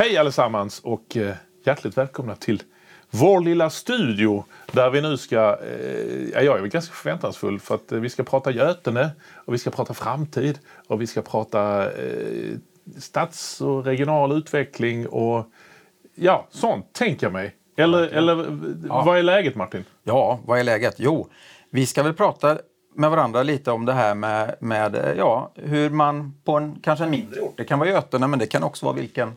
Hej allesammans och eh, hjärtligt välkomna till vår lilla studio där vi nu ska, eh, ja, jag är ganska förväntansfull för att eh, vi ska prata Götene och vi ska prata framtid och vi ska prata eh, stads och regional utveckling och ja, sånt tänker jag mig. Eller, eller Ja. vad är läget Martin? Ja, vad är läget? Jo, vi ska väl prata med varandra lite om det här med, med ja, hur man på en kanske en mindre ort, det kan vara Götene men det kan också vara vilken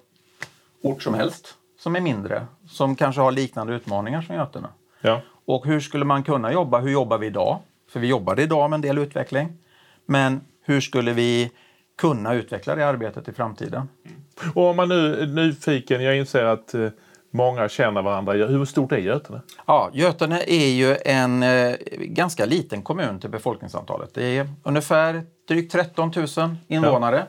ort som helst som är mindre, som kanske har liknande utmaningar som Götene. Ja. Och hur skulle man kunna jobba? Hur jobbar vi idag? För vi jobbar idag med en del utveckling. Men hur skulle vi kunna utveckla det arbetet i framtiden? Och om man nu är nyfiken, jag inser att eh, många känner varandra. Hur stort är Götene? Ja, Götene är ju en eh, ganska liten kommun till befolkningsantalet. Det är ungefär drygt 13 000 invånare.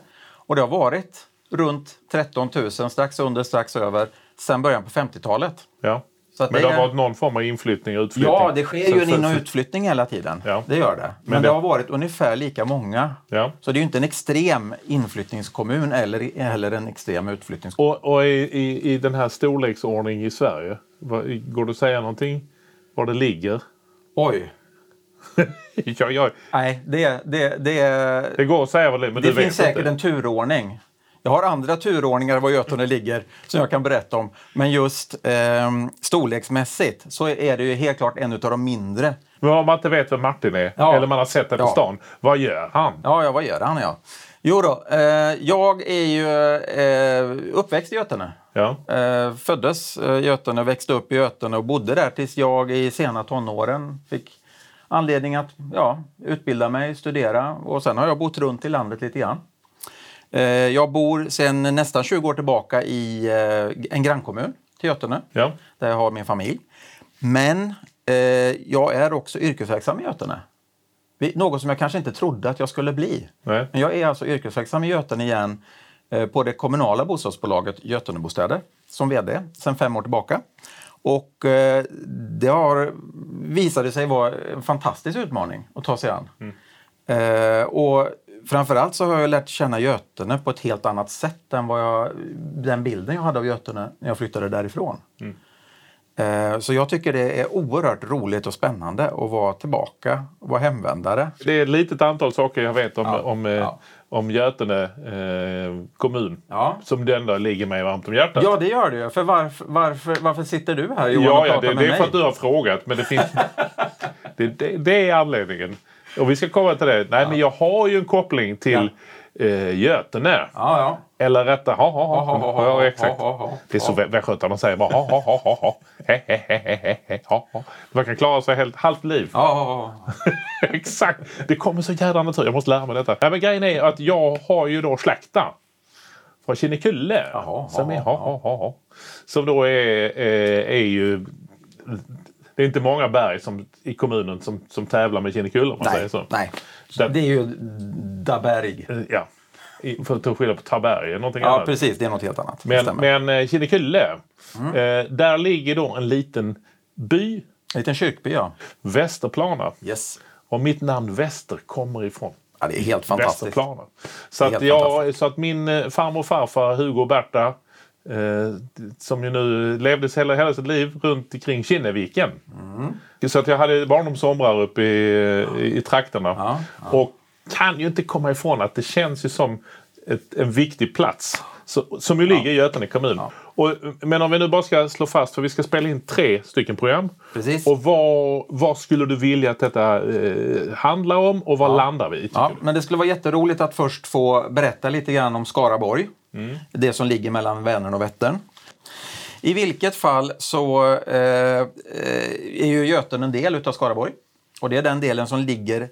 Och det har varit runt 13 000, strax under, strax över, sedan början på 50-talet. Ja. Så att Men det det har är- varit någon form av inflyttning och utflyttning? Ja, det sker Så ju en in och utflyttning hela tiden. Ja. Det gör det. Men, Men det det- har varit ungefär lika många. Ja. Så det är ju inte en extrem inflyttningskommun eller heller en extrem utflyttningskommun. Och, och i, i, i den här storleksordning i Sverige, går det att säga någonting var det ligger? Oj! ja, ja, Nej, det, det, det, det går att säga vad det men det finns säkert inte. en turordning. Jag har andra turordningar var Götene ligger som jag kan berätta om. Men just eh, storleksmässigt så är det ju helt klart en av de mindre. Men om man inte vet vem Martin är, Ja. eller man har sett det på Ja. stan, vad gör han? Ja, ja vad gör han? Ja. Jo då, eh, jag är ju eh, uppväxt i Götene. Ja. Eh, föddes eh, i Götene, växte upp i Götene och bodde där tills jag i sena tonåren fick anledning att ja, utbilda mig, studera och sen har jag bott runt i landet lite grann. Eh, jag bor sedan nästan 20 år tillbaka i eh, en grannkommun till Götene Ja. där jag har min familj. Men eh, jag är också yrkesverksam i Götene. Något som jag kanske inte trodde att jag skulle bli. Nej. Men jag är alltså yrkesverksam i Götene igen eh, på det kommunala bostadsbolaget Götenebostäder som vd sedan fem år tillbaka. Och eh, det har visade sig vara en fantastisk utmaning att ta sig an. Eh, och framförallt så har jag lärt känna Götene på ett helt annat sätt än vad jag, den bilden jag hade av Götene när jag flyttade därifrån. Eh, Så jag tycker det är oerhört roligt och spännande att vara tillbaka och vara hemvändare. Det är ett litet antal saker jag vet om, Ja. om, eh, Ja. om Götene eh, kommun. Ja. Som det ändå ligger mig varmt om hjärtat. Ja, det gör det ju. För varför, varför, varför sitter du här Johan Ja, och ja pratar det, med det är mig? för att du har frågat. Men det finns... det, det, det är anledningen. Och vi ska komma till det. Nej, men jag har ju en koppling till eh, Götene. Ja, ja. Eller rätta, ha, ha, ha. Ha, ha, ha, ja, ha, exakt. ha, ha. Det är så Ja. vä- västgötarna säger bara ha, ha, ha, ha, ha. He, he, he, he, ha, ha. Man kan klara sig helt halvt liv. Ja, Exakt! Det kommer så jävla natur. Jag måste lära mig detta. Ja, men grejen är att jag har ju då släkta från Kinnekulle. Som, är, ja, ha, ha, ha, ha. som då är, är, är ju... Det är inte många berg som, i kommunen som, som tävlar med Kinnekulle om man nej, säger så. nej. Där- Det är ju Daberg. Ja. I- För att ta skillnad på Taberg någonting Ja, annat. precis. Det är något helt annat. Men. Mm. men eh, Kinnekulle, eh, där ligger då en liten by, En liten kyrkby, ja. Västerplana. Yes. Och mitt namn Väster kommer ifrån Ja, det är helt fantastiskt. Västerplana. Så att, jag, så att min eh, farmor och farfar Hugo och Berta eh, som ju nu levde hela, hela sitt liv runt omkring Kinneviken. Mm. Så att jag hade barndomssomrar uppe i, i, i trakterna. Ja, Och kan ju inte komma ifrån att det känns ju som ett, en viktig plats. Så, som ju ligger i Götene kommun. Och, men om vi nu bara ska slå fast, för vi ska spela in tre stycken program. Precis. Och vad, vad skulle du vilja att detta eh, handlar om och vad landar vi i? Ja, men det skulle vara jätteroligt att först få berätta lite grann om Skaraborg. Mm. Det som ligger mellan Vänern och Vättern. I vilket fall så eh, eh, är ju Göten en del utav Skaraborg. Och det är den delen som ligger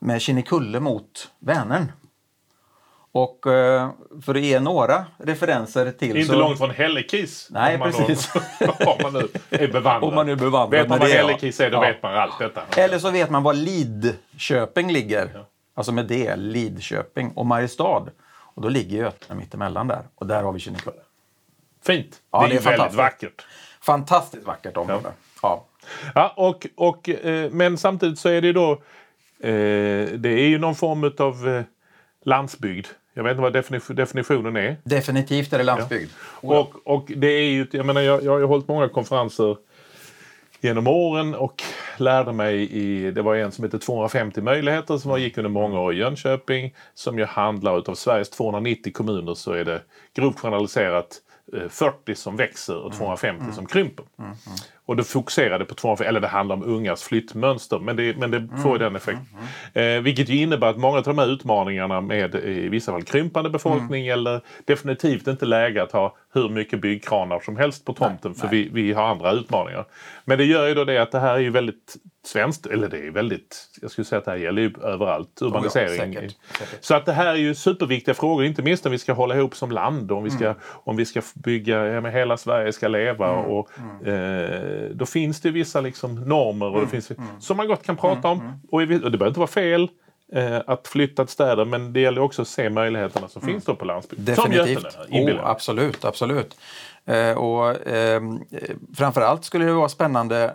med Kinnekulle mot Vänern. Och eh, för att ge några referenser till... Inte så, långt från Hällekis. Nej, om man precis. Då, om man nu är bevandrad. Om man nu är bevandrad Vet man vad ja. Hällekis är, då Ja. vet man allt detta. Eller så vet man var Lidköping ligger. Alltså med det, Lidköping och Mariestad. Och då ligger Götene mittemellan där. Och där har vi Kinnekulle. Fint. Ja, det är, det är väldigt vackert. Fantastiskt vackert område. Ja. Ja, och, och, eh, men samtidigt så är det ju då... Eh, det är ju någon form av eh, landsbygd Jag vet inte vad defini- definitionen är. Definitivt är det landsbygd. Och, och det är ju, jag menar jag, jag har ju hållit många konferenser genom åren och lärde mig i, det var en som hette 250 möjligheter som gick under många år i Jönköping som ju handlar utav Sveriges 290 kommuner så är det grovt generaliserat eh, 40 som växer och 250 som krymper. Och det fokuserade på 250, eller det handlar om ungas flyttmönster men det, men det får ju den effekten. Eh, vilket ju innebär att många av de här utmaningarna med i vissa fall krympande befolkning eller definitivt inte läge att ha hur mycket byggkranar som helst på tomten för vi, vi har andra utmaningar. Men det gör ju då det att det här är ju väldigt svenskt, eller det är väldigt, jag skulle säga att det här gäller ju överallt, urbanisering. säkert, säkert. Så att det här är ju superviktiga frågor, inte minst om vi ska hålla ihop som land, om vi ska, om vi ska bygga, ja, men hela Sverige ska leva. Och, eh, då finns det vissa liksom normer och det finns, som man gott kan prata om. Och, och det behöver inte vara fel eh, att flytta till städer men det gäller också att se möjligheterna som finns då på landsbygden. Som. Götene, Oh, absolut, absolut. Eh, och, eh, framförallt skulle det vara spännande,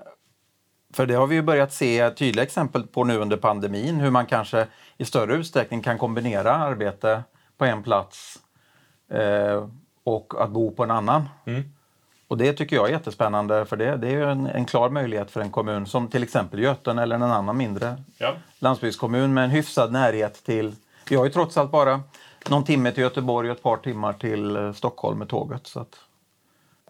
för det har vi ju börjat se tydliga exempel på nu under pandemin, hur man kanske i större utsträckning kan kombinera arbete på en plats eh, och att bo på en annan. Mm. Och det tycker jag är jättespännande, för det, det är ju en, en klar möjlighet för en kommun som till exempel Göten eller en annan mindre Ja. landsbygdskommun med en hyfsad närhet till... Vi har ju trots allt bara någon timme till Göteborg och ett par timmar till eh, Stockholm med tåget. Så att,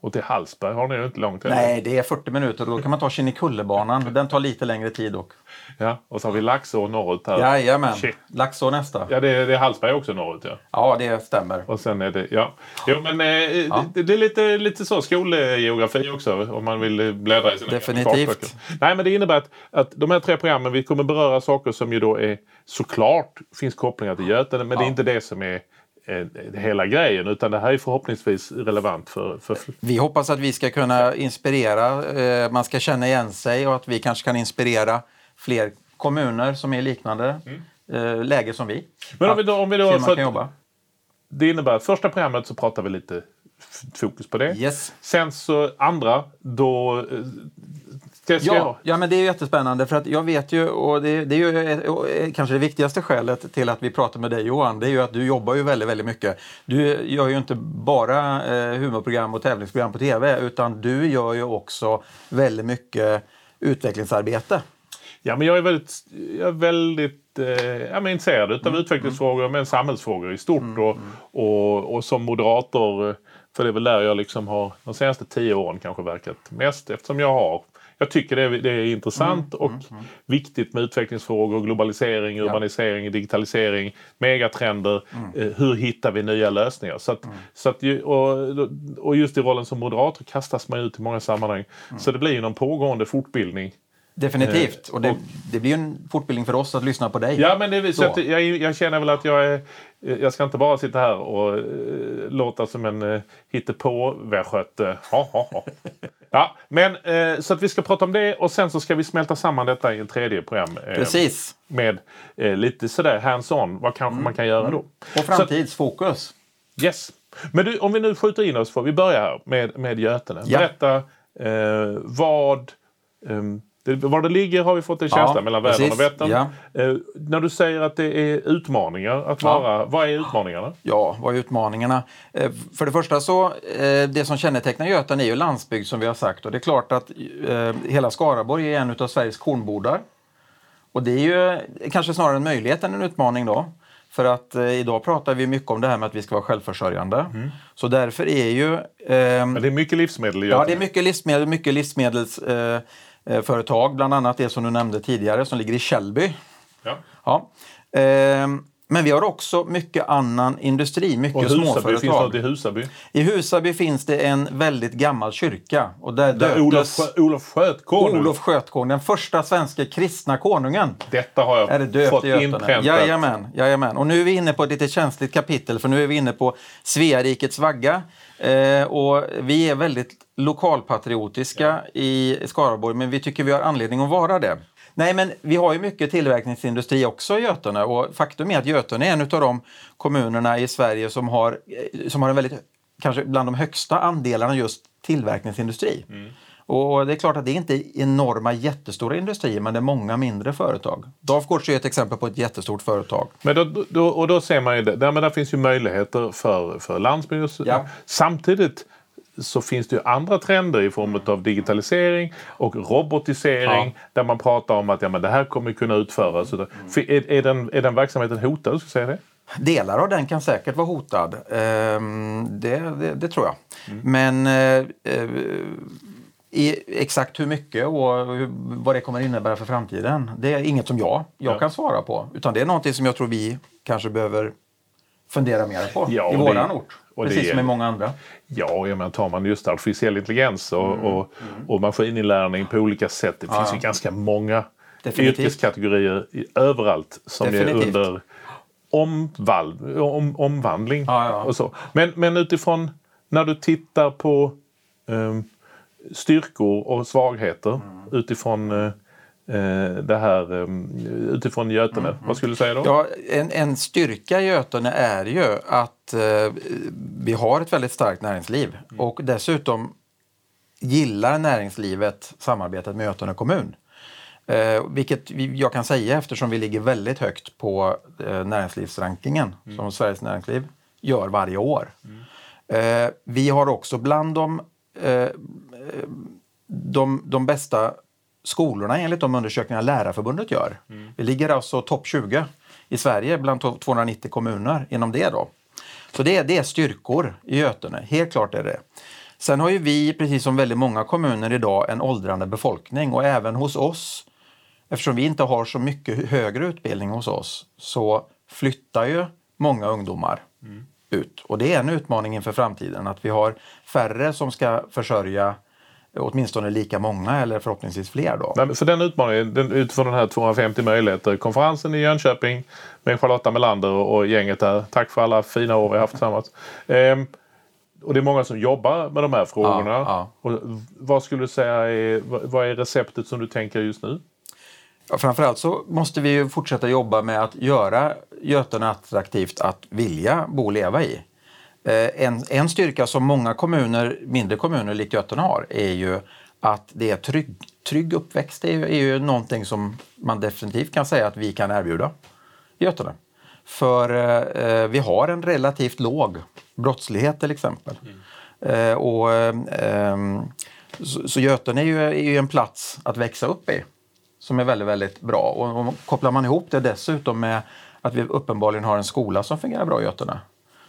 Och till Hallsberg har ni ju inte långt heller. nej, det är 40 minuter och då kan man ta Kinnekullebanan. Den tar lite längre tid dock. Ja, och så har vi Laxå norrut här. Jajamän, Shit. Laxå nästa. Ja, det är, det är Hallsberg också norrut ja. Ja, det stämmer. Och sen är det, ja. Jo men eh, det, det är lite, lite så skolgeografi också om man vill bläddra i sina Definitivt. Nej men det innebär att, att de här tre programmen, vi kommer beröra saker som ju då är såklart finns kopplingar till Götene men det är inte det som är eh, hela grejen utan det här är förhoppningsvis relevant för, för Vi hoppas att vi ska kunna inspirera, eh, man ska känna igen sig och att vi kanske kan inspirera fler kommuner som är i liknande eh, läge som vi. Mm. Men om vi då- om vi då- man kan jobba. Det innebär att första programmet så pratar vi lite fokus på det. Yes. Sen så andra, då... Ska, ska Ja, jag, ja, men det är jättespännande för att jag vet ju, och det, det är ju eh, kanske det viktigaste skälet till att vi pratar med dig Johan, det är ju att du jobbar ju väldigt, väldigt mycket. Du gör ju inte bara eh, humorprogram och tävlingsprogram på tv, utan du gör ju också väldigt mycket utvecklingsarbete. Ja, men jag är väldigt, jag är väldigt eh, ja, men intresserad av Mm, utvecklingsfrågor men samhällsfrågor i stort. Och, och, och som moderator, eh, för det är väl där jag liksom har de senaste tio åren kanske verkat mest eftersom jag har jag tycker det är, det är intressant Mm, och viktigt med utvecklingsfrågor, globalisering, urbanisering, digitalisering, megatrender. Mm. Eh, hur hittar vi nya lösningar? Så att, så att, och, och just i rollen som moderator kastas man ut i många sammanhang. Mm. Så det blir ju någon pågående fortbildning Definitivt. Eh, Och det, och- det blir en fortbildning för oss att lyssna på dig. Ja, men det, så Så. att jag, jag känner väl att jag är... Jag ska inte bara sitta här och eh, låta som en hittepå-västgöte. Ha, ha, ha. Ja, men eh, så att vi ska prata om det och sen så ska vi smälta samman detta i en tredje program. eh, Precis. Med eh, lite sådär hands-on. Vad kanske man kan göra då? Och framtidsfokus. Yes. Men du, om vi nu skjuter in oss, får vi börja här med, med Götene. Ja. Berätta eh, vad... ehm, det, var det ligger har vi fått en känsla Ja, mellan Vänern och. Vättern. Ja. Eh, när du säger att det är utmaningar att Ja. vara, vad är utmaningarna? Ja, vad är utmaningarna? Eh, För det första så, eh, det som kännetecknar Götene är ju landsbygd som vi har sagt. Och det är klart att eh, hela Skaraborg är en av Sveriges kornbodar. Och det är ju kanske snarare en möjlighet än en utmaning då. För att eh, idag pratar vi mycket om det här med att vi ska vara självförsörjande. Så därför är ju... ehm, Men det är mycket livsmedel i Ja, Götene. det är mycket livsmedel, mycket livsmedelsföretag. Eh, företag, bland annat det som du nämnde tidigare som ligger i Källby. Ja. Ja. Ehm, men vi har också mycket annan industri, mycket Och Husaby, småföretag. finns något i Husaby? I Husaby finns det en väldigt gammal kyrka. Och där, Där Olof, Olof Skötkonung. Olof Skötkonung, den första svenska kristna konungen. Detta har jag Är det döpt fått i inpräntat. Jajamän, jajamän. Och nu är vi inne på ett lite känsligt kapitel för nu är vi inne på Svearikets vagga. Eh, och vi är väldigt lokalpatriotiska i Skaraborg men vi tycker vi har anledning att vara det. Nej men vi har ju mycket tillverkningsindustri också i Götene och faktum är att Götene är en av de kommunerna i Sverige som har, eh, som har en väldigt, kanske bland de högsta andelarna just tillverkningsindustri. Och det är klart att det inte är enorma jättestora industrier men det är många mindre företag. Dafgårds är ett exempel på ett jättestort företag. Men då, då, och då ser man ju det, där, men där finns ju möjligheter för, för landsbygd. Ja. Samtidigt så finns det ju andra trender i form av digitalisering och robotisering Ja. där man pratar om att ja, men det här kommer kunna utföras. Mm. Är, är, den, är den verksamheten hotad? Ska jag säga det? Delar av den kan säkert vara hotad. Ehm, det, det, det tror jag. Men eh, eh, i exakt hur mycket och vad det kommer innebära för framtiden, det är inget som jag, jag Ja. kan svara på. Utan det är någonting som jag tror vi kanske behöver fundera mer på Ja, i våran det- ort. och det Precis som i många andra. Ja, jag menar, tar man just artificiell intelligens och, och, och maskininlärning på olika sätt. Det finns ja. ju ganska många Definitivt. yrkeskategorier i, överallt som Definitivt. är under omval, om, omvandling. Ja, ja. Och så. Men, men utifrån när du tittar på ehm, styrkor och svagheter Mm. utifrån eh, eh, det här um, utifrån Götene. Vad skulle du säga då? Mm, Ja, en, en styrka i Götene är ju att eh, vi har ett väldigt starkt näringsliv och dessutom gillar näringslivet samarbetet med Götene kommun. Eh, vilket vi, jag kan säga eftersom vi ligger väldigt högt på eh, näringslivsrankingen som Sveriges näringsliv gör varje år. Eh, vi har också bland de, eh, de, de bästa skolorna enligt de undersökningar Lärarförbundet gör. Vi ligger alltså topp 20 i Sverige bland to- 290 kommuner inom det. Då. Så det det är styrkor i Götene, helt klart är det. Sen har ju vi, precis som väldigt många kommuner idag, en åldrande befolkning och även hos oss, eftersom vi inte har så mycket högre utbildning hos oss, så flyttar ju många ungdomar ut. Och det är en utmaning inför framtiden att vi har färre som ska försörja åtminstone lika många eller förhoppningsvis fler. Då. För den utmaningen, den, utifrån den här 250 möjligheter, konferensen i Jönköping med Charlotta Melander och, gänget där. Tack för alla fina år vi har haft tillsammans. Ehm, och det är många som jobbar med de här frågorna. Ja, ja. Och vad skulle du säga är, vad, vad är receptet som du tänker just nu? Ja, framförallt så måste vi ju fortsätta jobba med att göra Götene attraktivt att vilja bo och leva i. Eh, En, en styrka som många kommuner, mindre kommuner likt Götene har är ju att det är trygg, trygg uppväxt. Det är ju, är ju någonting som man definitivt kan säga att vi kan erbjuda Götene. För eh, vi har en relativt låg brottslighet till exempel. Eh, och, eh, så, så Götene är ju, är ju en plats att växa upp i som är väldigt, väldigt bra. Och, och kopplar man ihop det dessutom med att vi uppenbarligen har en skola som fungerar bra i Götene,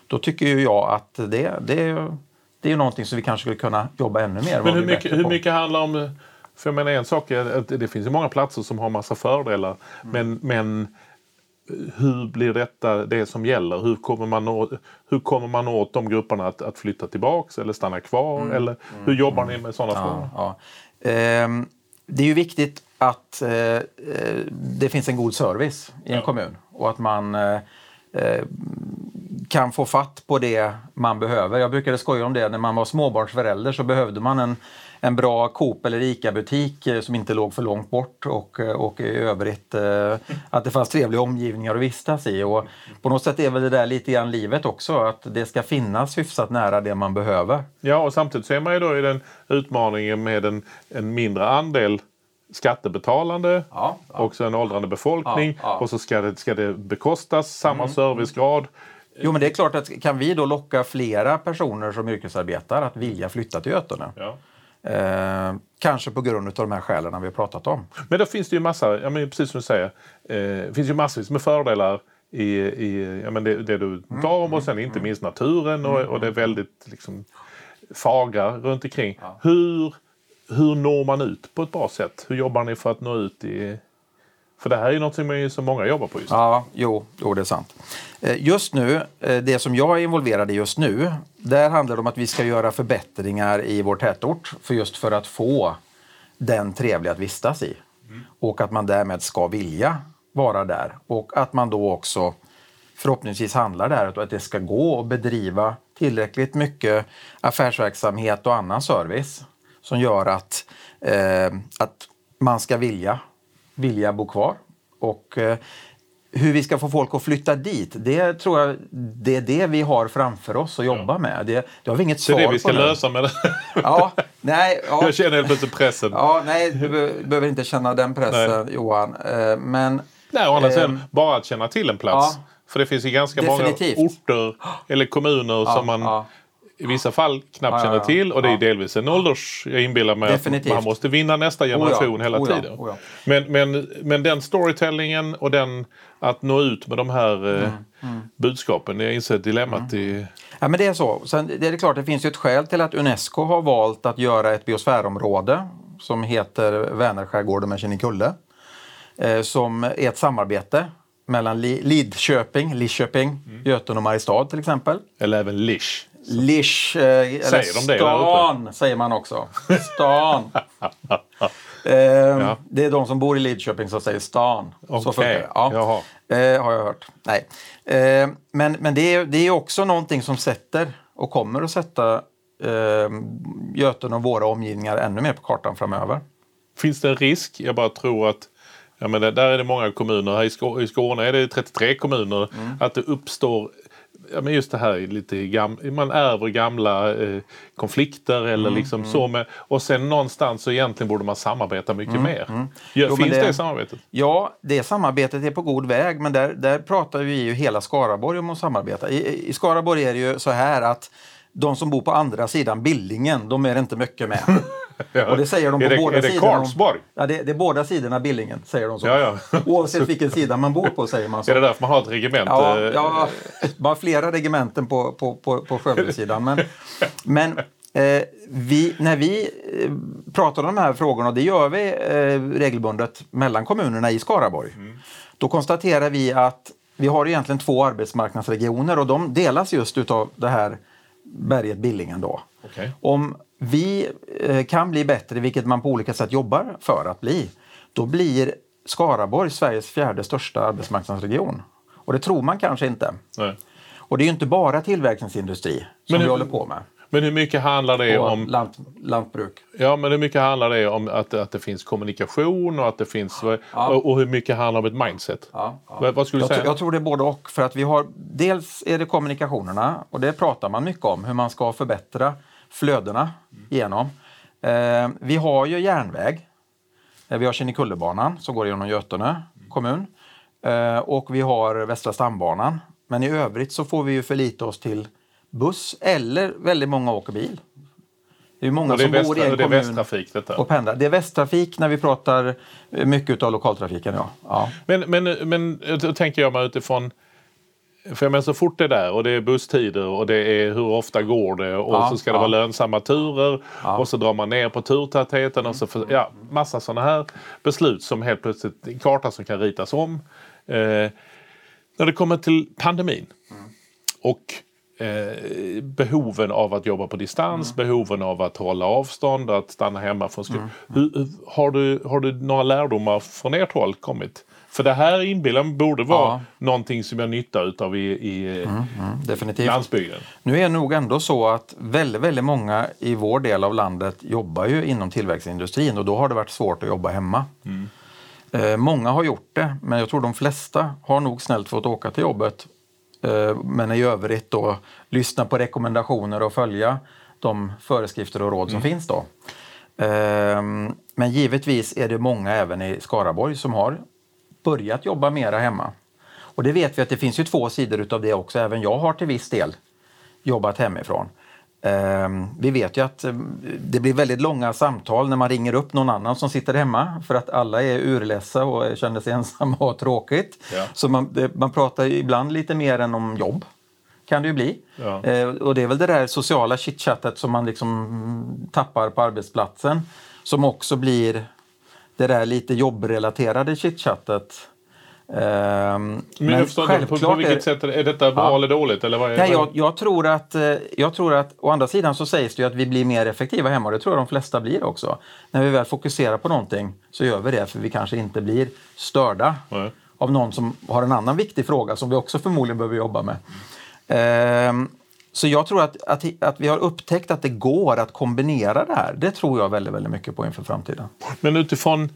då tycker ju jag att det, det, är- det är någonting som vi kanske skulle kunna jobba ännu mer. Men hur mycket, hur mycket handlar om... För jag menar en sak är att det finns ju många platser som har massa fördelar. Men, men hur blir detta det som gäller? Hur kommer man, nå, hur kommer man åt de grupperna att, att flytta tillbaks eller stanna kvar? Eller hur jobbar ni med sådana frågor? Ja, ja. Ehm, det är ju viktigt att eh, eh, det finns en god service i en Ja. kommun och att man eh, eh, kan få fatt på det man behöver. Jag brukade skoja om det när man var småbarnsförälder så behövde man en, en bra Coop eller ICA-butik eh, som inte låg för långt bort och, eh, och i övrigt eh, att det fanns trevliga omgivningar att vistas i. Och på något sätt är väl det där lite grann livet också, att det ska finnas hyfsat nära det man behöver. Ja, och samtidigt så är man ju då i den utmaningen med en, en mindre andel skattebetalande Ja, ja. och så en åldrande befolkning Ja, ja. och så ska det, ska det bekostas samma servicegrad. Jo, men det är klart att kan vi då locka flera personer som yrkesarbetar att vilja flytta till Götene? Ja. Eh, kanske på grund av de här skälen vi har pratat om. Men då finns det ju massa, ja, men precis som du säger, eh, det finns ju massvis med fördelar i, i ja, men det, det du tar om och sen inte minst naturen och, och det är väldigt liksom, fagra runt omkring. Hur, hur når man ut på ett bra sätt? Hur jobbar ni för att nå ut i... För det här är ju något som, många jobbar på just nu. Ja, jo, jo det är sant. Eh, Just nu, eh, det som jag är involverad i just nu, där handlar det om att vi ska göra förbättringar i vår tätort för just för att få den trevlig att vistas i. Och att man därmed ska vilja vara där. Och att man då också förhoppningsvis handlar där och att det ska gå att bedriva tillräckligt mycket affärsverksamhet och annan service som gör att, eh, att man ska vilja, vilja bo kvar. Och eh, hur vi ska få folk att flytta dit, det tror jag det är det vi har framför oss att jobba ja. med. Det, det har vi inget svar på. Det är det vi ska lösa med det. Ja, nej, ja. Jag känner helt plötsligt pressen. Ja, nej, du behöver inte känna den pressen nej. Johan. Eh, men, nej, å andra sidan, eh, bara att känna till en plats. Ja, för det finns ju ganska definitivt. många orter eller kommuner som man i vissa fall knappt ja, känner till och det är delvis en ålders... Jag inbillar mig Definitivt. att man måste vinna nästa generation oh hela oh tiden. Oh men, men, men den storytellingen och den att nå ut med de här eh, mm, mm. budskapen, jag inser dilemmat mm. i... Ja, men det är så. Sen det är klart, det finns ju ett skäl till att Unesco har valt att göra ett biosfärområde som heter Vänerskärgården med Kinnekulle. Eh, som är ett samarbete mellan Lidköping, Lidköping, mm. Göten och Mariestad till exempel. Eller även Lisch. Lisch, eh, eller de stan säger man också. Stan. eh, ja. Det är de som bor i Lidköping som säger stan. Okay. Så funkar det. Ja. Eh, har jag hört. Nej. Eh, men men det, är, det är också någonting som sätter och kommer att sätta eh, Göten och våra omgivningar ännu mer på kartan framöver. Finns det en risk? Jag bara tror att Ja, men där är det många kommuner. Här i Skåne är det 33 kommuner. Mm. Att det uppstår ja, men just det här lite gam, man ärver gamla eh, konflikter eller mm, liksom mm. så med, och sen någonstans så egentligen borde man samarbeta mycket mm, mer. Mm. Jo, finns det, det, samarbetet? Ja, det samarbetet är på god väg men där, där pratar vi ju hela Skaraborg om att samarbeta. I, I Skaraborg är det ju så här att de som bor på andra sidan Billingen, de är inte mycket med. Ja. Och det säger de på är det, båda är det sidorna. Karlsborg? Ja, det, det, är båda sidorna Billingen, säger de så. Ja, ja. Oavsett vilken sida man bor på säger man så. Är det därför man har ett regemente? Ja, ja man har flera regementen på, på, på, på Skövdesidan. Men, men eh, vi, när vi eh, pratar om de här frågorna, och det gör vi eh, regelbundet mellan kommunerna i Skaraborg, mm. då konstaterar vi att vi har egentligen två arbetsmarknadsregioner och de delas just utav det här berget Billingen. Då. Okay. Om vi eh, kan bli bättre, vilket man på olika sätt jobbar för att bli, då blir Skaraborg Sveriges fjärde största arbetsmarknadsregion. Och det tror man kanske inte. Nej. Och det är ju inte bara tillverkningsindustri som hur, vi håller på med. Men hur mycket handlar det om... Lant, lantbruk. Ja, men hur mycket handlar det om att, att det finns kommunikation och att det finns... Ja. Och, och, hur mycket handlar om ett mindset? Ja, ja. Vad, skulle du jag säga? jag tror det är både och. För att vi har... Dels är det kommunikationerna och det pratar man mycket om, hur man ska förbättra flödena igenom. Eh, vi har ju järnväg. Eh, vi har Kinnekullebanan som går genom Götene kommun. Eh, och vi har Västra stambanan. Men i övrigt så får vi ju förlita oss till buss eller väldigt många åker bil. Det är många det är som västra, bor i en det kommun västtrafik, detta. och pendlar. Det är västtrafik när vi pratar mycket av lokaltrafiken. Ja. ja. Men, men, men då tänker jag mig utifrån för jag menar, så fort det är där och det är busstider och det är hur ofta går det och ja, så ska det ja. vara lönsamma turer ja. och så drar man ner på turtätheten och så för, ja, massa sådana här beslut som helt plötsligt, en karta som kan ritas om. Eh, när det kommer till pandemin mm. och eh, behoven av att jobba på distans, mm. behoven av att hålla avstånd, att stanna hemma från skolan. Mm. Har, du, har du några lärdomar från ert håll kommit? För det här inbillar borde vara ja. någonting som jag nytta utav i, i mm, mm, definitivt. landsbygden. Nu är det nog ändå så att väldigt, väldigt många i vår del av landet jobbar ju inom tillväxtindustrin och då har det varit svårt att jobba hemma. Mm. Eh, många har gjort det, men jag tror de flesta har nog snällt fått åka till jobbet eh, men i övrigt då lyssna på rekommendationer och följa de föreskrifter och råd som mm. finns då. Eh, men givetvis är det många även i Skaraborg som har börjat jobba mera hemma. Och det vet vi att det finns ju två sidor utav det också. Även jag har till viss del jobbat hemifrån. Ehm, vi vet ju att eh, det blir väldigt långa samtal när man ringer upp någon annan som sitter hemma för att alla är urledsa och känner sig ensamma och har tråkigt. Ja. Så man, man pratar ibland lite mer än om jobb. Kan det ju bli. Ja. Eh, och det är väl det där sociala chitchattet som man liksom tappar på arbetsplatsen som också blir det där lite jobbrelaterade chitchattet. Um, men jag förstår inte, på, på vilket sätt är detta bra ja. eller dåligt? Eller vad är, Nej, jag, jag, tror att, eh, jag tror att, å andra sidan så sägs det ju att vi blir mer effektiva hemma och det tror jag de flesta blir också. När vi väl fokuserar på någonting så gör vi det för vi kanske inte blir störda Nej. av någon som har en annan viktig fråga som vi också förmodligen behöver jobba med. Um, så jag tror att, att, att vi har upptäckt att det går att kombinera det här. Det tror jag väldigt, väldigt mycket på inför framtiden. Men utifrån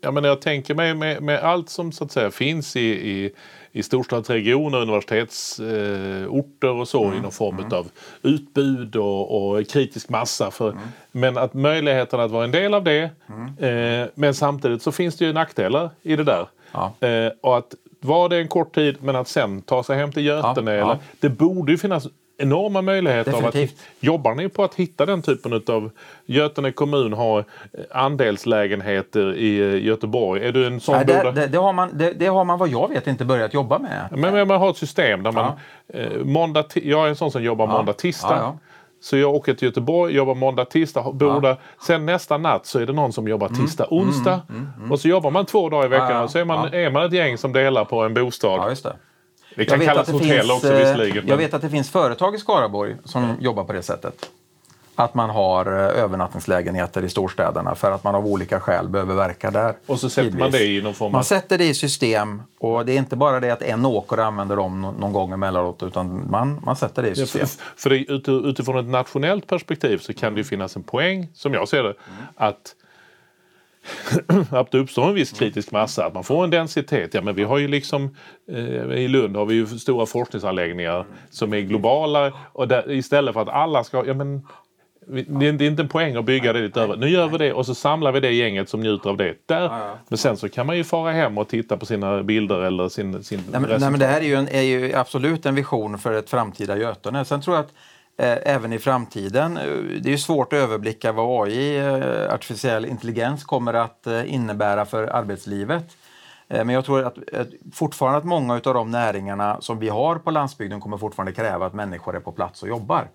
jag, menar, jag tänker mig med, med allt som så att säga finns i, i, i storstadsregioner, universitetsorter eh, och så mm. i någon form mm. av utbud och, och, kritisk massa. För, mm. Men att möjligheten att vara en del av det mm. eh, men samtidigt så finns det ju nackdelar i det där. Ja. Eh, och att vara det en kort tid men att sen ta sig hem till Götene. Ja, ja. Det borde ju finnas enorma möjligheter Definitivt. av att... Jobbar ni på att hitta den typen av... Götene kommun har andelslägenheter i eh, Göteborg. Är du en sån Nej, det, det, det, har man, det, det, har man vad jag vet inte börjat jobba med. Men, men man har ett system där man... Ja. Eh, måndag, jag är en sån som jobbar måndag, tisdag. Ja, så jag åker till Göteborg, jobbar måndag, tisdag, bor där. Sen nästa natt så är det någon som jobbar mm. tisdag, mm. onsdag. Mm. Mm. Och så jobbar man två dagar i veckan och så är man, är man ett gäng som delar på en bostad. Det kan kallas hotell finns, också visserligen. Jag vet att det finns företag i Skaraborg som mm. jobbar på det sättet. Att man har eh, övernattningslägenheter i storstäderna för att man av olika skäl behöver verka där. Och så sätter tidvis. man det i någon form av... Man sätter det i system och det är inte bara det att en åker använder dem någon gång emellanåt utan man, man sätter det i system. Ja, för, för utifrån ett nationellt perspektiv så kan det finnas en poäng, som jag ser det, mm. att att det uppstår en viss kritisk massa, att man får en densitet. Ja men vi har ju liksom eh, i Lund har vi ju stora forskningsanläggningar som är globala och där, istället för att alla ska, ja men det är inte en poäng att bygga det lite över. Nu gör vi det och så samlar vi det gänget som njuter av det där. Men sen så kan man ju fara hem och titta på sina bilder eller sin, sin nej, men, nej, men Det här är ju, en, är ju absolut en vision för ett framtida Götene. Sen tror jag att Eh, även i framtiden. Det är svårt att överblicka vad AI, eh, artificiell intelligens, kommer att eh, innebära för arbetslivet. Men jag tror att, fortfarande att många av de näringarna som vi har på landsbygden kommer fortfarande kräva att människor är på plats och jobbar.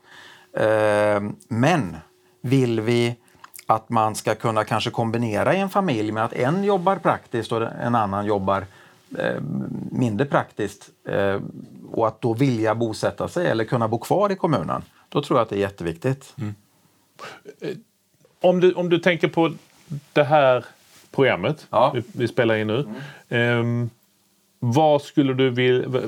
Men vill vi att man ska kunna kanske kombinera i en familj med att en jobbar praktiskt och en annan jobbar mindre praktiskt och att då vilja bosätta sig eller kunna bo kvar i kommunen. Då tror jag att det är jätteviktigt. Mm. Om, du, om du tänker på det här programmet ja. vi, vi, spelar in nu. Mm. Um, vad skulle du vilja...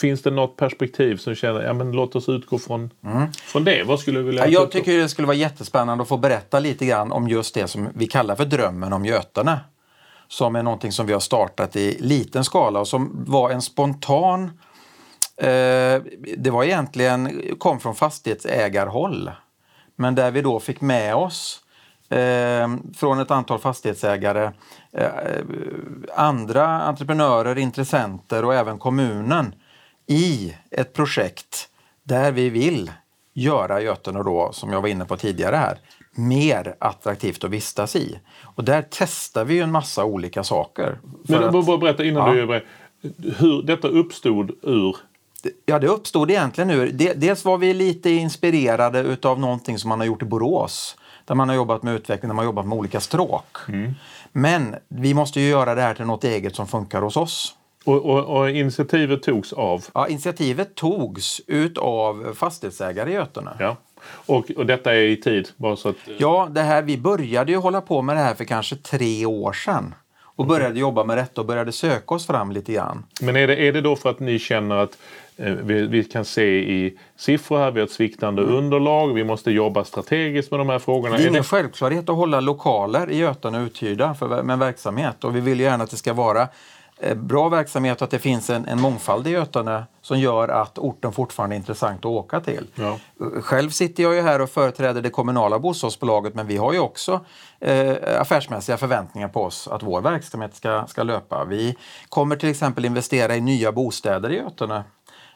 Finns det något perspektiv som känner ja, men låt oss utgå från, mm. från det? Vad skulle du vilja ja, Jag tycker det skulle vara jättespännande att få berätta lite grann om just det som vi kallar för drömmen om Götene. Som är någonting som vi har startat i liten skala och som var en spontan Eh, det var egentligen, kom från fastighetsägarhåll. Men där vi då fick med oss eh, från ett antal fastighetsägare andra entreprenörer, intressenter och även kommunen i ett projekt där vi vill göra Götene då, som jag var inne på tidigare här, mer attraktivt att vistas i. Och där testar vi en massa olika saker. Men att, bara berätta innan ja. du hur detta uppstod ur Ja, det uppstod egentligen ur... Dels var vi lite inspirerade utav någonting som man har gjort i Borås. Där man har jobbat med utveckling, där man har jobbat med olika stråk. Mm. Men vi måste ju göra det här till något eget som funkar hos oss. Och, och, och, initiativet togs av? Ja, initiativet togs utav fastighetsägare i Götene. Ja. Och, och detta är i tid? Bara så att... Ja, det här, vi började ju hålla på med det här för kanske tre år sedan och började jobba med detta och började söka oss fram lite grann. Men är det, är det då för att ni känner att Eh, vi, vi, kan se i siffror här, vi har ett sviktande mm. underlag, vi måste jobba strategiskt med de här frågorna. Det är ingen självklarhet att hålla lokaler i Götene uthyrda för, med verksamhet och vi vill gärna att det ska vara eh, bra verksamhet och att det finns en, en mångfald i Götene som gör att orten fortfarande är intressant att åka till. Ja. Själv sitter jag ju här och företräder det kommunala bostadsbolaget men vi har ju också eh, affärsmässiga förväntningar på oss att vår verksamhet ska, ska löpa. Vi kommer till exempel investera i nya bostäder i Götene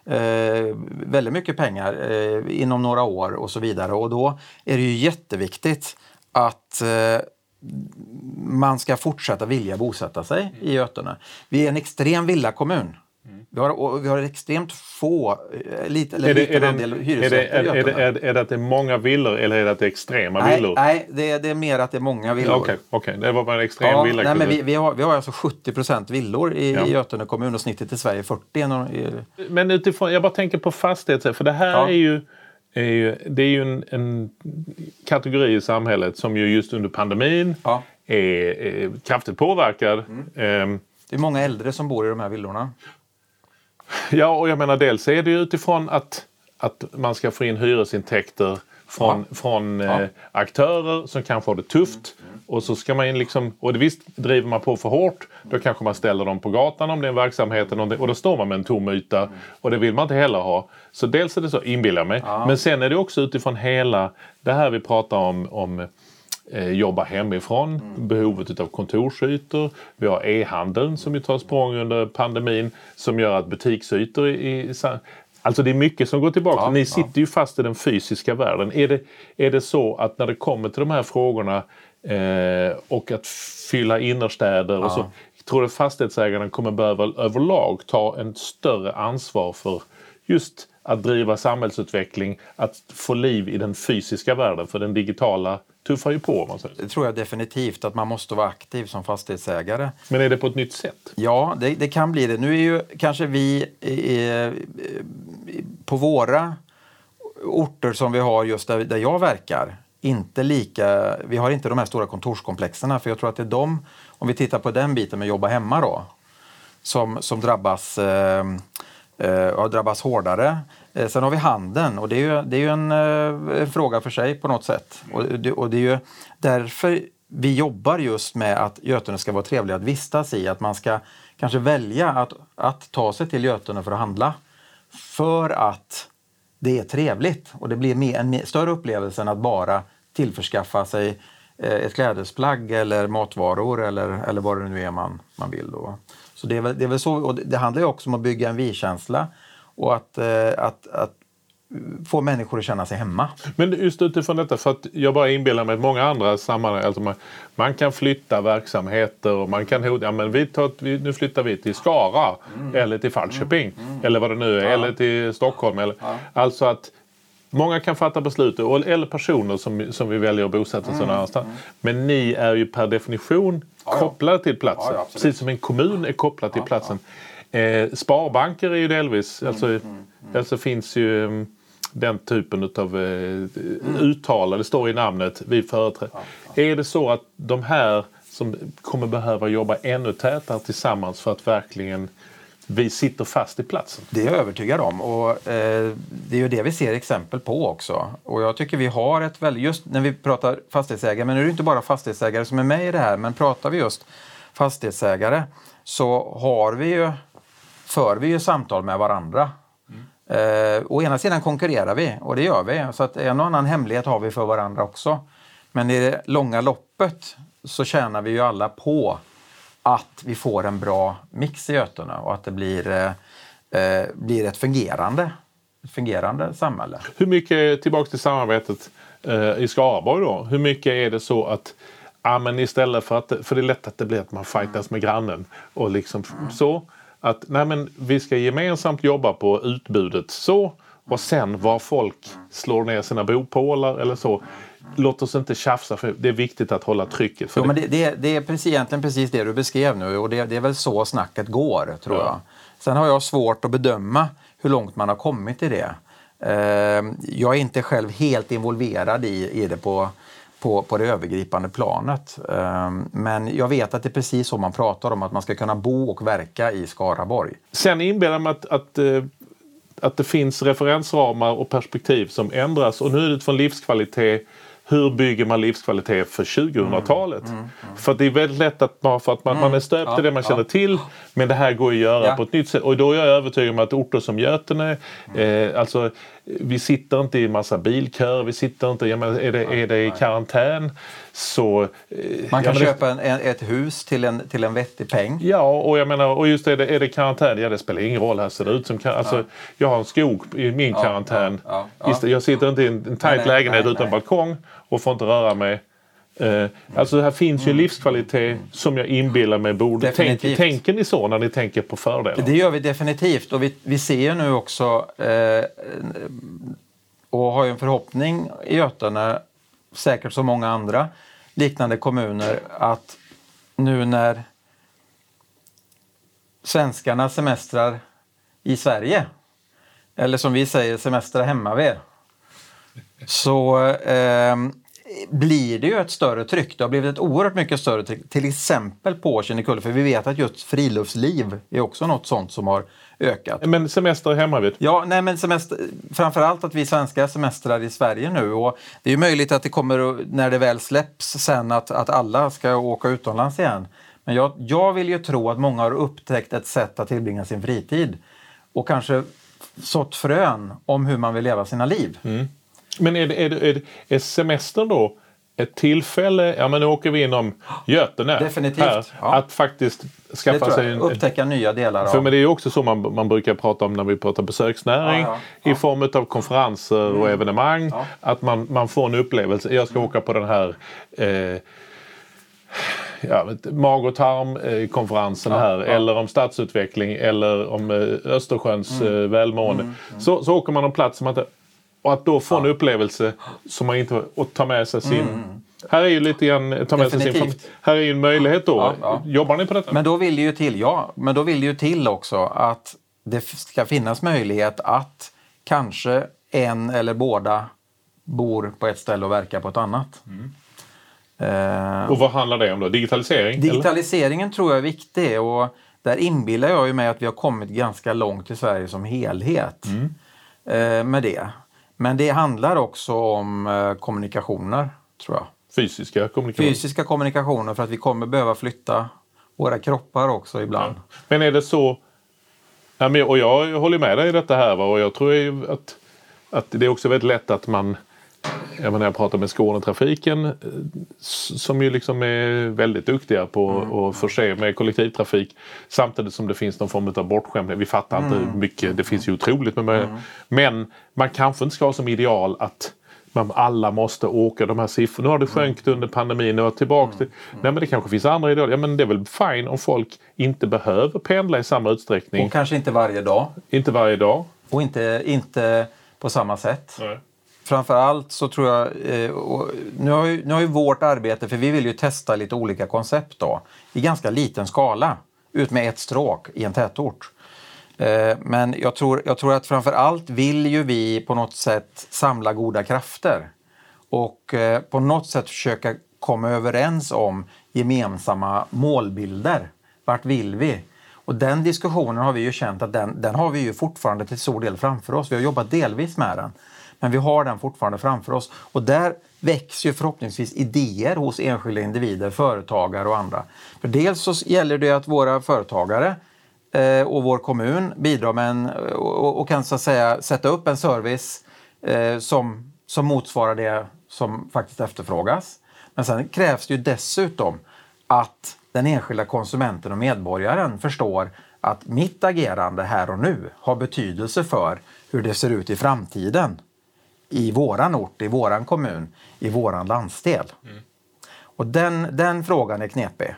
eh, väldigt mycket pengar eh, inom några år och så vidare. Och då är det ju jätteviktigt att eh, man ska fortsätta vilja bosätta sig mm. i Götene. Vi är en extrem villakommun. Mm. Vi, har, vi har extremt få, eh, lite, eller är det, liten andel hyresrätter är det, är, det, är, det, är det att det är många villor eller är det att det är extrema nej, villor? Nej, det är, det är mer att det är många villor. Okej, okay, okay, det var bara en extrem ja, villa. Nej, men vi, vi, har, vi har alltså 70 villor i, ja. i Götene kommun och snittet i Sverige är 40. I... Men utifrån, jag bara tänker på fastigheter, för det här ja. är ju är ju, det är ju en, en, kategori i samhället som ju just under pandemin ja. är, är, kraftigt påverkad. Mm. Um, det är många äldre som bor i de här villorna. Ja, och jag menar dels är det ju utifrån att, att man ska få in hyresintäkter från, ja. från ja. Eh, aktörer som kanske har det tufft. Mm. Och så ska man liksom, och det visst, driver man på för hårt då kanske man ställer dem på gatan om det är en verksamhet och då står man med en tom yta och det vill man inte heller ha. Så dels är det så, inbillar jag mig, men sen är det också utifrån hela det här vi pratar om, om eh, jobba hemifrån, mm. behovet av kontorsytor. Vi har e-handeln som ju tar språng under pandemin som gör att butiksytor i, i Alltså det är mycket som går tillbaka. Ja, Ni sitter ja. ju fast i den fysiska världen. Är det, är det så att när det kommer till de här frågorna eh, och att fylla innerstäder ja. och så. Tror du fastighetsägarna kommer behöva överlag ta en större ansvar för just att driva samhällsutveckling, att få liv i den fysiska världen för den digitala tuffar ju på. Man säger. Det tror jag definitivt, att man måste vara aktiv som fastighetsägare. Men är det på ett nytt sätt? Ja, det, det kan bli det. Nu är ju kanske vi på våra orter som vi har just där, där jag verkar inte lika, vi har inte de här stora kontorskomplexerna för jag tror att det är de, om vi tittar på den biten med jobba hemma då, som, som drabbas, eh, eh, drabbas hårdare. Eh, sen har vi handeln och det är ju, det är ju en, eh, en fråga för sig på något sätt. Och det, och det är ju därför vi jobbar just med att Götene ska vara trevlig att vistas i. Att man ska kanske välja att, att ta sig till Götene för att handla. För att det är trevligt och det blir en större upplevelse än att bara tillförskaffa sig eh, ett klädesplagg eller matvaror eller, eller vad det nu är man, man vill. Då. Så det är väl, det är väl så, och det handlar ju också om att bygga en vi-känsla och att, eh, att, att få människor att känna sig hemma. Men just utifrån detta, för att jag bara inbillar mig att många andra sammanhang, alltså man, man, kan flytta verksamheter och man kan ja men vi tar, nu flyttar vi till Skara mm. eller till Falköping mm. Mm. eller vad det nu är, ja. eller till Stockholm. Eller, ja. Alltså att Många kan fatta beslut, eller personer som, som vi väljer att bosätta sig mm. någon annanstans. Mm. Men ni är ju per definition kopplade till platsen. Precis som en kommun är kopplad till platsen. Eh, sparbanker är ju delvis, mm, alltså, mm, mm. alltså finns ju um, den typen av eh, mm. uttalade, det står i namnet, vi företräder. Ja, ja. Är det så att de här som kommer behöva jobba ännu tätare tillsammans för att verkligen vi sitter fast i platsen. Det är jag övertygad om och eh, det är ju det vi ser exempel på också. Och jag tycker vi har ett väldigt, just när vi pratar fastighetsägare, men nu är det inte bara fastighetsägare som är med i det här, men pratar vi just fastighetsägare så har vi ju för vi ju samtal med varandra. Mm. Eh, å ena sidan konkurrerar vi och det gör vi, så att en och annan hemlighet har vi för varandra också. Men i det långa loppet så tjänar vi ju alla på att vi får en bra mix i Götene och att det blir, eh, eh blir ett fungerande, fungerande samhälle. Hur mycket, tillbaka till samarbetet eh, i Skaraborg då, hur mycket är det så att Ja, men istället för att, för det är lätt att det blir att man fightas med grannen och liksom mm. så att nej men, vi ska gemensamt jobba på utbudet så och sen var folk slår ner sina bopålar eller så. Låt oss inte tjafsa för det är viktigt att hålla trycket. För jo, men det, det, det är precis, egentligen precis det du beskrev nu och det, det är väl så snacket går tror ja. jag. Sen har jag svårt att bedöma hur långt man har kommit i det. Ehm, jag är inte själv helt involverad i, i det på på, på det övergripande planet. Ehm, men jag vet att det är precis så man pratar om, att man ska kunna bo och verka i Skaraborg. Sen inbillar jag mig att, att, eh, att det finns referensramar och perspektiv som ändras och nu är det utifrån livskvalitet hur bygger man livskvalitet för 2000-talet? Mm, mm, mm. För det är väldigt lätt att bara för att man, man är mm. stöpt ja, till det man känner ja. till. Men det här går att göra ja. på ett nytt sätt. Och då är jag övertygad om att orter som Götene, mm. eh, alltså vi sitter inte i massa bilköer, vi sitter inte, jag menar, är, det, är det i karantän så... Eh, man kan köpa en, ett hus till en, till en vettig peng. Ja, och jag menar, och just är det, är det karantän, ja det spelar ingen roll. Här ser det ut som, alltså, ja. jag har en skog i min karantän. Ja, jag sitter inte i en, en tajt lägenhet nej, utan nej. balkong och får inte röra mig. Eh, alltså här finns ju mm. livskvalitet som jag inbillar mig borde... Tänk, tänker ni så när ni tänker på fördelar? Det gör vi definitivt och vi, vi ser nu också eh, och har ju en förhoppning i Götene, säkert som många andra liknande kommuner, att nu när svenskarna semestrar i Sverige, eller som vi säger semestrar hemma vid, så eh, blir det ju ett större tryck. Det har blivit ett oerhört mycket större tryck, till exempel på Kinnekulle. För vi vet att just friluftsliv är också något sånt som har ökat. Men semester hemma vid? Ja, nej men semester, framförallt att vi svenskar semestrar i Sverige nu. Och det är ju möjligt att det kommer, när det väl släpps sen, att, att alla ska åka utomlands igen. Men jag, jag vill ju tro att många har upptäckt ett sätt att tillbringa sin fritid och kanske sått frön om hur man vill leva sina liv. Mm. Men är, det, är, det, är, det, är semestern då ett tillfälle, ja men nu åker vi inom Götene. Definitivt. Här, ja. Att faktiskt skaffa sig... En, Upptäcka nya delar för av... Men det är också så man, man brukar prata om när vi pratar besöksnäring. Ja, ja, i form av konferenser mm. och evenemang. Att man, man får en upplevelse. Jag ska mm. åka på den här eh, ja, mag och tarmkonferensen här ja. eller om stadsutveckling eller om eh, Östersjöns mm. Eh, välmående. Mm, mm. Så, så åker man en plats som man inte... Och att då få en upplevelse som man inte... Och ta med sig sin... Mm. Här är ju lite grann... Ta med sig sin, här är ju en möjlighet då. Ja, ja. Jobbar ni på detta? Men då vill det ju till, ja. Men då vill det ju till också att det ska finnas möjlighet att kanske en eller båda bor på ett ställe och verkar på ett annat. Mm. Eh, och vad handlar det om då? Digitalisering? Digitaliseringen eller? tror jag är viktig och där inbillar jag ju mig att vi har kommit ganska långt i Sverige som helhet mm. Eh, med det. Men det handlar också om eh, kommunikationer, tror jag. Fysiska kommunikationer? Fysiska kommunikationer för att vi kommer behöva flytta våra kroppar också ibland. Ja. Men är det så... och jag håller med dig i detta här och jag tror att, att det är också väldigt lätt att man jag menar, jag pratar med Skånetrafiken eh, som ju liksom är väldigt duktiga på mm. att förse med kollektivtrafik samtidigt som det finns någon form av bortskämdhet. Vi fattar mm. inte mycket, det finns ju otroligt med mm. Men man kanske inte ska ha som ideal att man alla måste åka de här siffrorna. Nu har det sjunkit under pandemin och tillbaka till... Nej men det kanske finns andra ideal. Ja men det är väl fine om folk inte behöver pendla i samma utsträckning. Och kanske inte varje dag. Inte varje dag. Och inte, inte på samma sätt. Nej framförallt så tror jag, eh, nu, har ju, nu har ju vårt arbete, för vi vill ju testa lite olika koncept då, i ganska liten skala, ut med ett stråk i en tätort. Eh, men jag tror, jag tror att framförallt vill ju vi på något sätt samla goda krafter och eh, på något sätt försöka komma överens om gemensamma målbilder. Vart vill vi? Och den diskussionen har vi ju känt att den, den har vi ju fortfarande till stor del framför oss. Vi har jobbat delvis med den. Men vi har den fortfarande framför oss. Och där väcks ju förhoppningsvis idéer hos enskilda individer, företagare och andra. För dels så gäller det att våra företagare eh, och vår kommun bidrar med en, och, kan så att säga sätta upp en service eh, som, som motsvarar det som faktiskt efterfrågas. Men sen krävs det ju dessutom att den enskilda konsumenten och medborgaren förstår att mitt agerande här och nu har betydelse för hur det ser ut i framtiden i våran ort, i våran kommun, i våran landsdel. Mm. Och den, den frågan är knepig.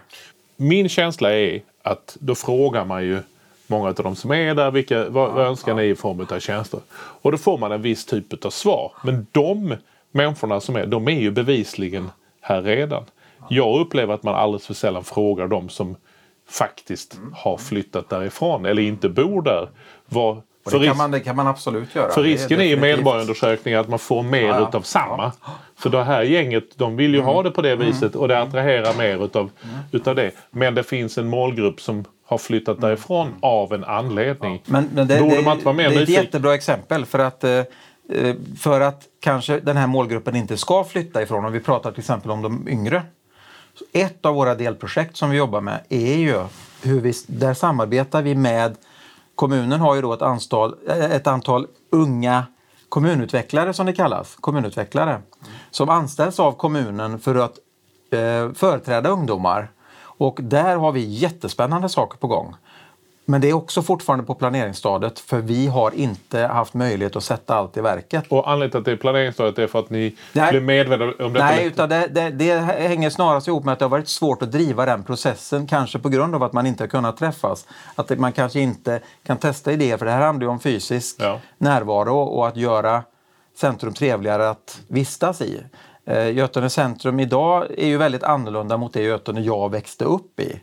Min känsla är att då frågar man ju många av de som är där, vilka, vad, vad önskar ja. ni i form av tjänster? Och då får man en viss typ av svar. Men de människorna som är, de är ju bevisligen här redan. Jag upplever att man alldeles för sällan frågar de som faktiskt mm. har flyttat därifrån eller inte bor där. Vad, för det, kan man, det kan man absolut göra. För risken är i medborgarundersökningar att man får mer ja, utav samma. Ja. För det här gänget de vill ju mm. ha det på det mm. viset och det attraherar mer utav, mm. utav det. Men det finns en målgrupp som har flyttat mm. därifrån av en anledning. Men, men det, Borde man inte vara mer det är ett jättebra exempel för att eh, för att kanske den här målgruppen inte ska flytta ifrån, om vi pratar till exempel om de yngre. Ett av våra delprojekt som vi jobbar med är ju hur vi, där samarbetar vi med Kommunen har ju då ett antal, eh, ett antal unga kommunutvecklare som det kallas, kommunutvecklare, mm. som anställs av kommunen för att eh, företräda ungdomar. Och där har vi jättespännande saker på gång. Men det är också fortfarande på planeringsstadiet för vi har inte haft möjlighet att sätta allt i verket. Och anledningen till att det är planeringsstadiet är för att ni nej, blir medvetna om detta? Nej, utan det, det, det, hänger snarast ihop med att det har varit svårt att driva den processen. Kanske på grund av att man inte har kunnat träffas. Att man kanske inte kan testa idéer. För det här handlar ju om fysisk ja. närvaro och att göra centrum trevligare att vistas i. Eh, Götene centrum idag är ju väldigt annorlunda mot det Götene jag växte upp i.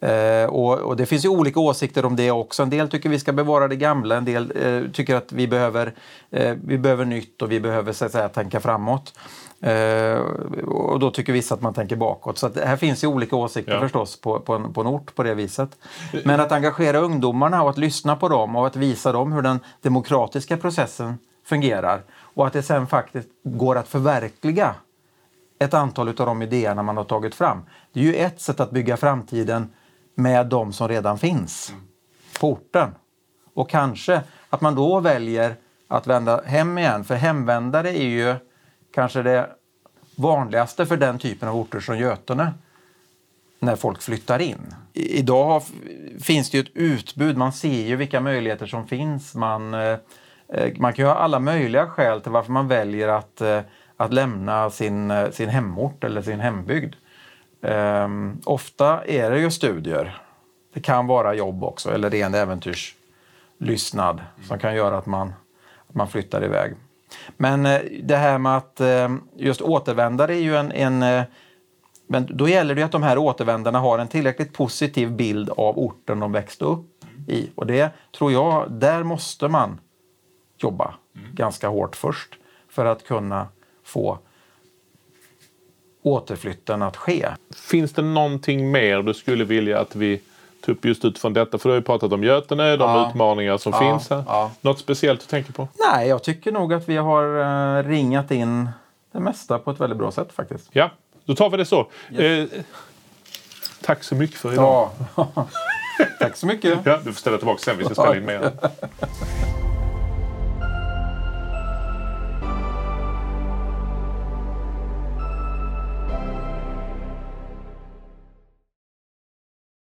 Eh, och, och, det finns ju olika åsikter om det också. En del tycker vi ska bevara det gamla, en del eh, tycker att vi behöver, eh, vi behöver nytt och vi behöver så att säga, tänka framåt. Eh, och då tycker vissa att man tänker bakåt. Så att här finns ju olika åsikter Ja. förstås på, på, en, på en ort på det viset. Men att engagera ungdomarna och att lyssna på dem och att visa dem hur den demokratiska processen fungerar och att det sen faktiskt går att förverkliga ett antal av de idéerna man har tagit fram. Det är ju ett sätt att bygga framtiden med de som redan finns på orten. Och kanske att man då väljer att vända hem igen. För hemvändare är ju kanske det vanligaste för den typen av orter som Götene när folk flyttar in. I- Idag finns det ju ett utbud, man ser ju vilka möjligheter som finns. Man, eh, eh, man kan ju ha alla möjliga skäl till varför man väljer att, eh, att lämna sin, eh, sin hemort eller sin hembygd. Ehm, ofta är det ju studier. Det kan vara jobb också eller ren äventyrslystnad som kan göra att man, att man flyttar iväg. Men eh, det här med att eh, just återvändare är ju en, en eh, men då gäller det ju att de här återvändarna har en tillräckligt positiv bild av orten de växte upp i. Och det tror jag, där måste man jobba ganska hårt först för att kunna få återflytten att ske. Finns det någonting mer du skulle vilja att vi tog upp just utifrån detta? För du har ju pratat om Götene, de Ja. utmaningar som Ja, finns här. ja. Något speciellt du tänker på? Nej, jag tycker nog att vi har eh, ringat in det mesta på ett väldigt bra sätt faktiskt. Ja, då tar vi det så. Eh, tack så mycket för idag. Ja. Tack så mycket. Ja, du får ställa tillbaka sen. Vi ska spela in mer.